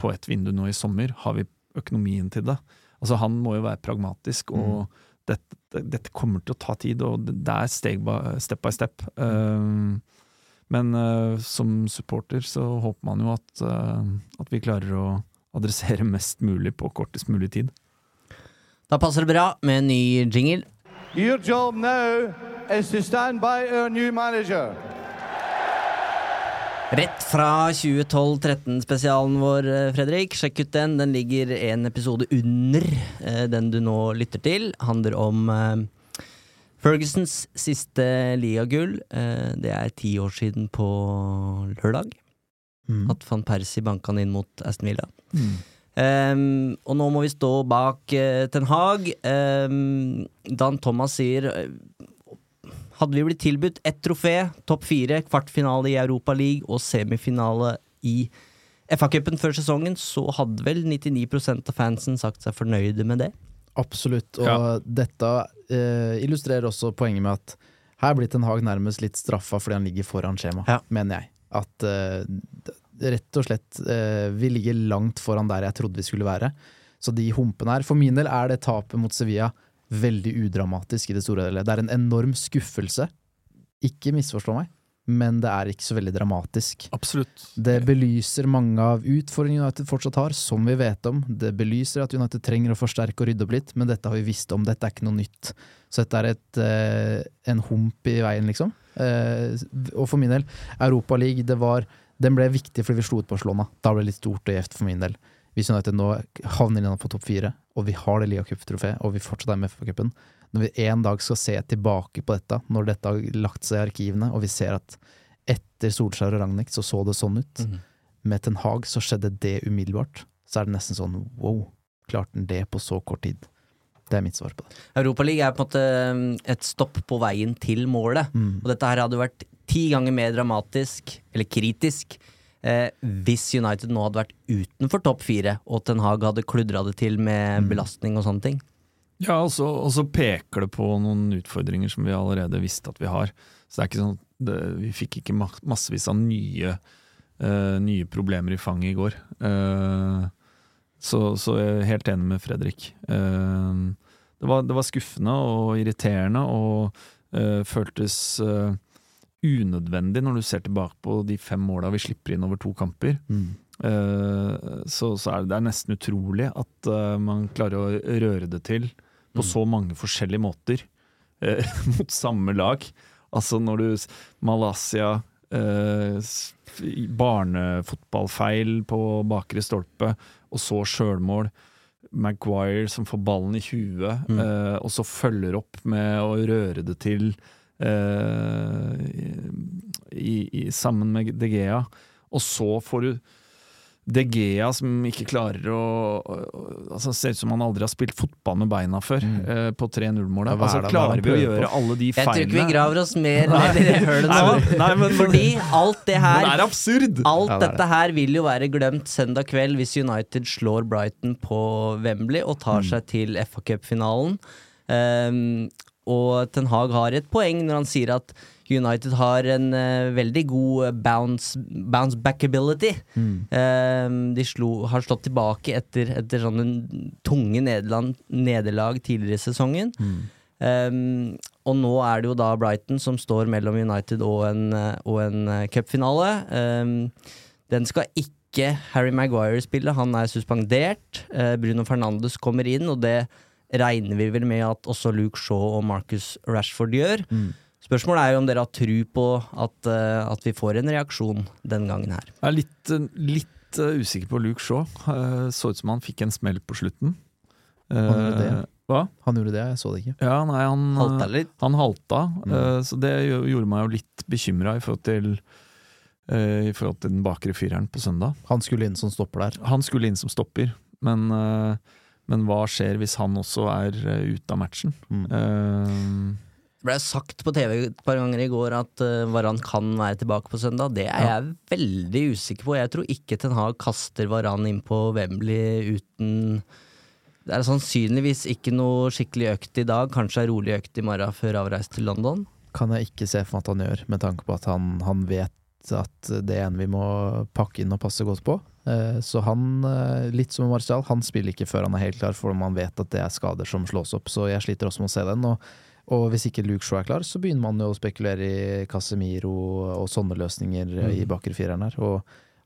på et vindu nå i sommer. Har vi økonomien til det? Altså Han må jo være pragmatisk, og dette, dette kommer til å ta tid, og det er steg by, step by step. Um, men uh, som supporter så håper man jo at, uh, at vi klarer å adressere mest mulig på kortest mulig tid. Da passer det bra med en ny jingle. Your job now is to stand by our new manager. Rett fra 2012-13-spesialen vår, eh, Fredrik. Sjekk ut den. Den ligger en episode under eh, den du nå lytter til. Handler om eh, Fergusons siste ligagull. Det er ti år siden på lørdag Mm. at van Persie banka han inn mot Aston Villa. Ehm, og nå må vi stå bak uh, Ten Hag. Um, Dan Thomas sier eh, Hadde vi blitt tilbudt ett trofé, topp fire, kvartfinale i Europa League og semifinale i FA-cupen før sesongen, så hadde vel 99% av fansen sagt seg fornøyde med det. Absolutt, og Ja. dette uh, illustrerer også poenget med at her blir Ten Hag nærmest litt straffa fordi han ligger foran skjema, Ja. mener jeg. At d- rett og slett eh, vi ligger langt foran der jeg trodde vi skulle være. Så de humpene her For min del er det tapet mot Sevilla veldig udramatisk i det store hele. Det er en enorm skuffelse. Ikke misforstå meg, men det er ikke så veldig dramatisk. Absolutt. Det belyser mange av utfordringene United fortsatt har, som vi vet om. Det belyser at United trenger å forsterke og rydde opp litt, men dette har vi visst om. Dette er ikke noe nytt. Så dette er et, eh, en hump i veien, liksom. Eh, og for min del, Europaligaen, det var Den ble viktig fordi vi slo ut Barcelona. Da ble det litt stort og gjevt for min del. Hvis United nå havner innan på topp fire, og vi har det ligacup-trofeet, og vi fortsatt er med i FA-cupen Når vi en dag skal se tilbake på dette, når dette har lagt seg i arkivene, og vi ser at etter Solskjær og Ragnhild så så det sånn ut med Ten Hag så skjedde det umiddelbart. Så er det nesten sånn wow, klarte han det på så kort tid? Det er mitt svar på det. Europaligaen er på en måte mm, et stopp på veien til målet. Mm. Og dette her hadde vært ti ganger mer dramatisk, eller kritisk, eh, hvis United nå hadde vært utenfor topp fire, og Ten Hag hadde kludra det til med Mm. belastning og sånne ting. Ja, og så, og så peker det på noen utfordringer som vi allerede visste at vi har. Så det er ikke sånn det, Vi fikk ikke massevis av nye, uh, nye problemer i fanget i går. Uh, så, så jeg er helt enig med Fredrik. Uh, det, var, det var skuffende og irriterende og føltes unødvendig når du ser tilbake på de fem måla vi slipper inn over to kamper. Mm. Eh, så, så er det, det er nesten utrolig at eh, man klarer å røre det til på Mm. så mange forskjellige måter eh, mot samme lag. Altså når du Malaysia Barnefotballfeil på bakre stolpe, og så sjølmål. Maguire som får ballen i huet, Mm. og så følger opp med å røre det til i, i, sammen med De Gea. Og så får du De Gea som ikke klarer å altså Ser ut som han aldri har spilt fotball med beina før, Mm. eh, på 3-0-målet. Ja, hva er altså, er klarer vi å gjøre på? alle de Jeg tror ikke vi graver oss mer ned i det hølet nå. Nei, men- fordi alt det her det er absurd! Alt Ja, det er dette her vil jo være glemt søndag kveld hvis United slår Brighton på Wembley og tar seg til FA Cup-finalen. Um, og Ten Hag har et poeng når han sier at United har en uh, veldig god bounce, bounce back-ability. Mm. Um, de slo, har slått tilbake etter, etter sånne tunge nederland- nederlag tidligere i sesongen. Mm. Um, og nå er det jo da Brighton som står mellom United og en, eh, og en eh, cupfinale. Um, den skal ikke Harry Maguire spille, han er suspendert. Uh, Bruno Fernandes kommer inn, og det regner vi vel med at også Luke Shaw og Marcus Rashford gjør. Mm. Spørsmålet er jo om dere har tru på at, eh, at vi får en reaksjon den gangen her. Jeg er litt, eh, litt eh, usikker på Luke Shaw. Så ut som han fikk en smell på slutten. Han gjorde det. Eh, Hva? Han gjorde det, jeg så det ikke. Ja, nei, han Halta litt. Han halta, Mm. så det gjorde meg jo litt bekymra i forhold til I forhold til den bakre fireren på søndag. Han skulle inn som stopper der. Han skulle inn som stopper, men, eh, men hva skjer hvis han også er eh, ute av matchen? Mm. Uh, Det ble sagt på TV et par ganger i går at uh, Varan kan være tilbake på søndag. Det er Ja. jeg veldig usikker på. Jeg tror ikke Ten Hag kaster Varan inn på Wembley uten Det er sannsynligvis ikke noe skikkelig økt i dag. Kanskje ei rolig økt i morgen før avreise til London. Kan jeg ikke se for meg at han gjør, med tanke på at han, han vet at det er en vi må pakke inn og passe godt på. Eh, Så han, eh, litt som Martial, han spiller ikke før han er helt klar, for man vet at det er skader som slås opp. Så jeg sliter også med å se den. Og, og hvis ikke Luke Shaw er klar, så begynner man jo å spekulere i Casemiro og sånne løsninger mm. i bakre fireren her. Og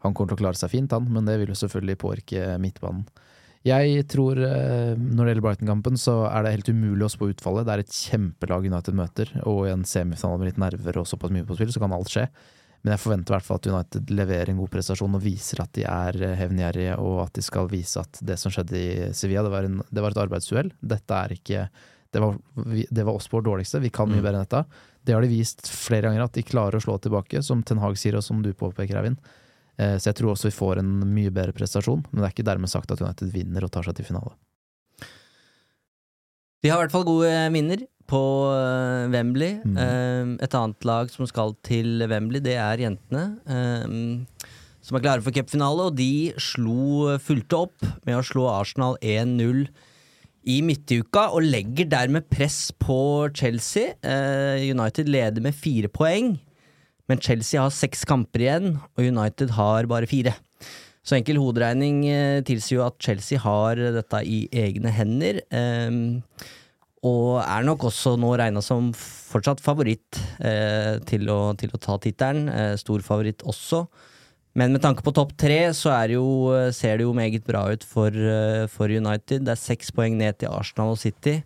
han kommer til å klare seg fint, han, men det vil jo selvfølgelig påvirke midtbanen. Jeg tror eh, når det gjelder Brighton-kampen, så er det helt umulig å spå utfallet. Det er et kjempelag United møter, og i en semifinale med litt nerver og såpass mye på spill, så kan alt skje. Men jeg forventer i hvert fall at United leverer en god prestasjon og viser at de er eh, hevngjerrige, og at de skal vise at det som skjedde i Sevilla, det var, en, det var et arbeidsuhell. Dette er ikke det var, det var oss på vårt dårligste. Vi kan mye Mm. bedre enn dette. Det har de vist flere ganger, at de klarer å slå tilbake, som Ten Hag sier, og som du påpeker, Eivind. Eh, så jeg tror også vi får en mye bedre prestasjon, men det er ikke dermed sagt at United vinner og tar seg til finale. Vi har i hvert fall gode minner på eh, Wembley. Mm. Eh, et annet lag som skal til Wembley, det er jentene. eh, som er klare for cupfinale, og de slo fulgte opp med å slå Arsenal 1-0 i midtuka, og legger dermed press på Chelsea. Eh, United leder med fire poeng, men Chelsea har seks kamper igjen, og United har bare fire. Så enkel hoderegning eh, tilsier jo at Chelsea har dette i egne hender. ehm, og er nok også nå regna som fortsatt favoritt eh, til, å, til å ta tittelen. Eh, stor favoritt også. Men med tanke på topp tre, så det jo, eh, ser det jo meget bra ut for, eh, for United. Det er seks poeng ned til Arsenal og City.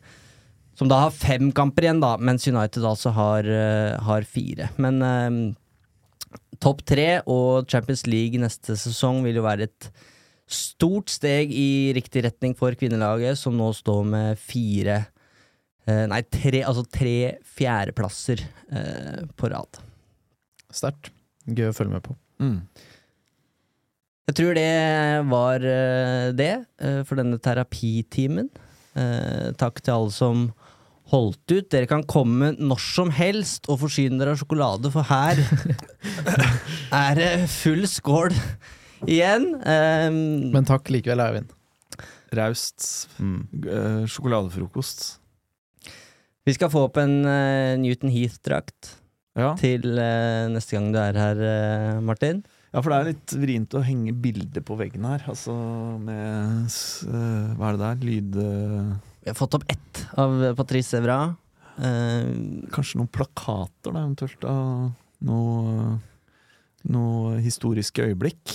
Som da har fem kamper igjen, da, mens United altså har, eh, har fire. Men eh, topp tre og Champions League neste sesong vil jo være et stort steg i riktig retning for kvinnelaget, som nå står med fire eh, Nei, tre, altså tre fjerdeplasser eh, på rad. Sterkt. Gøy å følge med på. Mm. Jeg tror det var eh, det eh, for denne terapitimen. Eh, takk til alle som holdt ut. Dere kan komme når som helst og forsyne dere av sjokolade, for her er det full skål igjen. Eh, Men takk likevel, Eivind. Raust. Mm. eh, sjokoladefrokost. Vi skal få opp en uh, Newton Heath-drakt Ja. til uh, neste gang du er her, uh, Martin. ja, for det er litt vrient å henge bilder på veggen her. Altså med Hva er det der? Lyd... Vi har fått opp ett av Patrice Evra. Kanskje noen plakater, da, eventuelt. Av noe, noe historiske øyeblikk.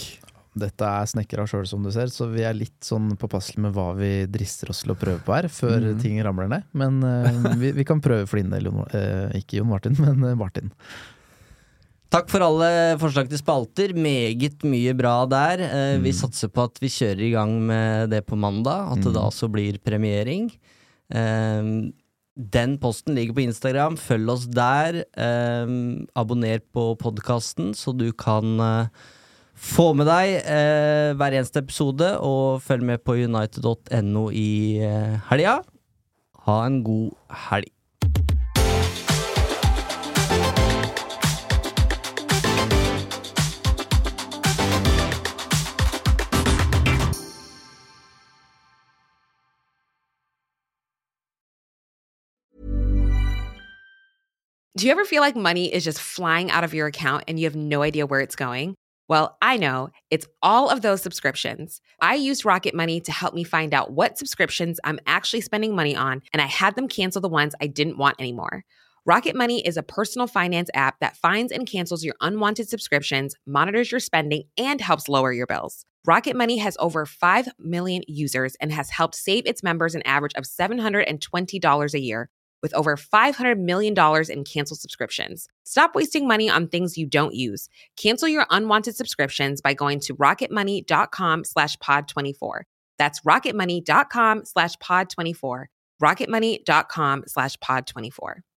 Dette er snekra sjøl, som du ser, så vi er litt sånn påpasselige med hva vi drister oss til å prøve på her, før mm. ting ramler ned. Men uh, vi, vi kan prøve for din del, eh, ikke Jon Martin, men uh, Martin. Takk for alle forslag til spalter. Meget mye bra der. Eh, Vi Mm. satser på at vi kjører i gang med det på mandag. At det Mm. da også blir premiering. Eh, Den posten ligger på Instagram. Følg oss der. Eh, abonner på podkasten, så du kan få med deg eh, hver eneste episode. Og følg med på united.no i eh, helga. Ha en god helg. Do you ever feel like money is just flying out of your account and you have no idea where it's going? Well, I know it's all of those subscriptions. I used Rocket Money to help me find out what subscriptions I'm actually spending money on, and I had them cancel the ones I didn't want anymore. Rocket Money is a personal finance app that finds and cancels your unwanted subscriptions, monitors your spending, and helps lower your bills. Rocket Money has over 5 million users and has helped save its members an average of $720 a year with over $500 million in canceled subscriptions. Stop wasting money on things you don't use. Cancel your unwanted subscriptions by going to rocketmoney.com slash pod24. That's rocketmoney.com slash pod24. rocketmoney.com slash pod24.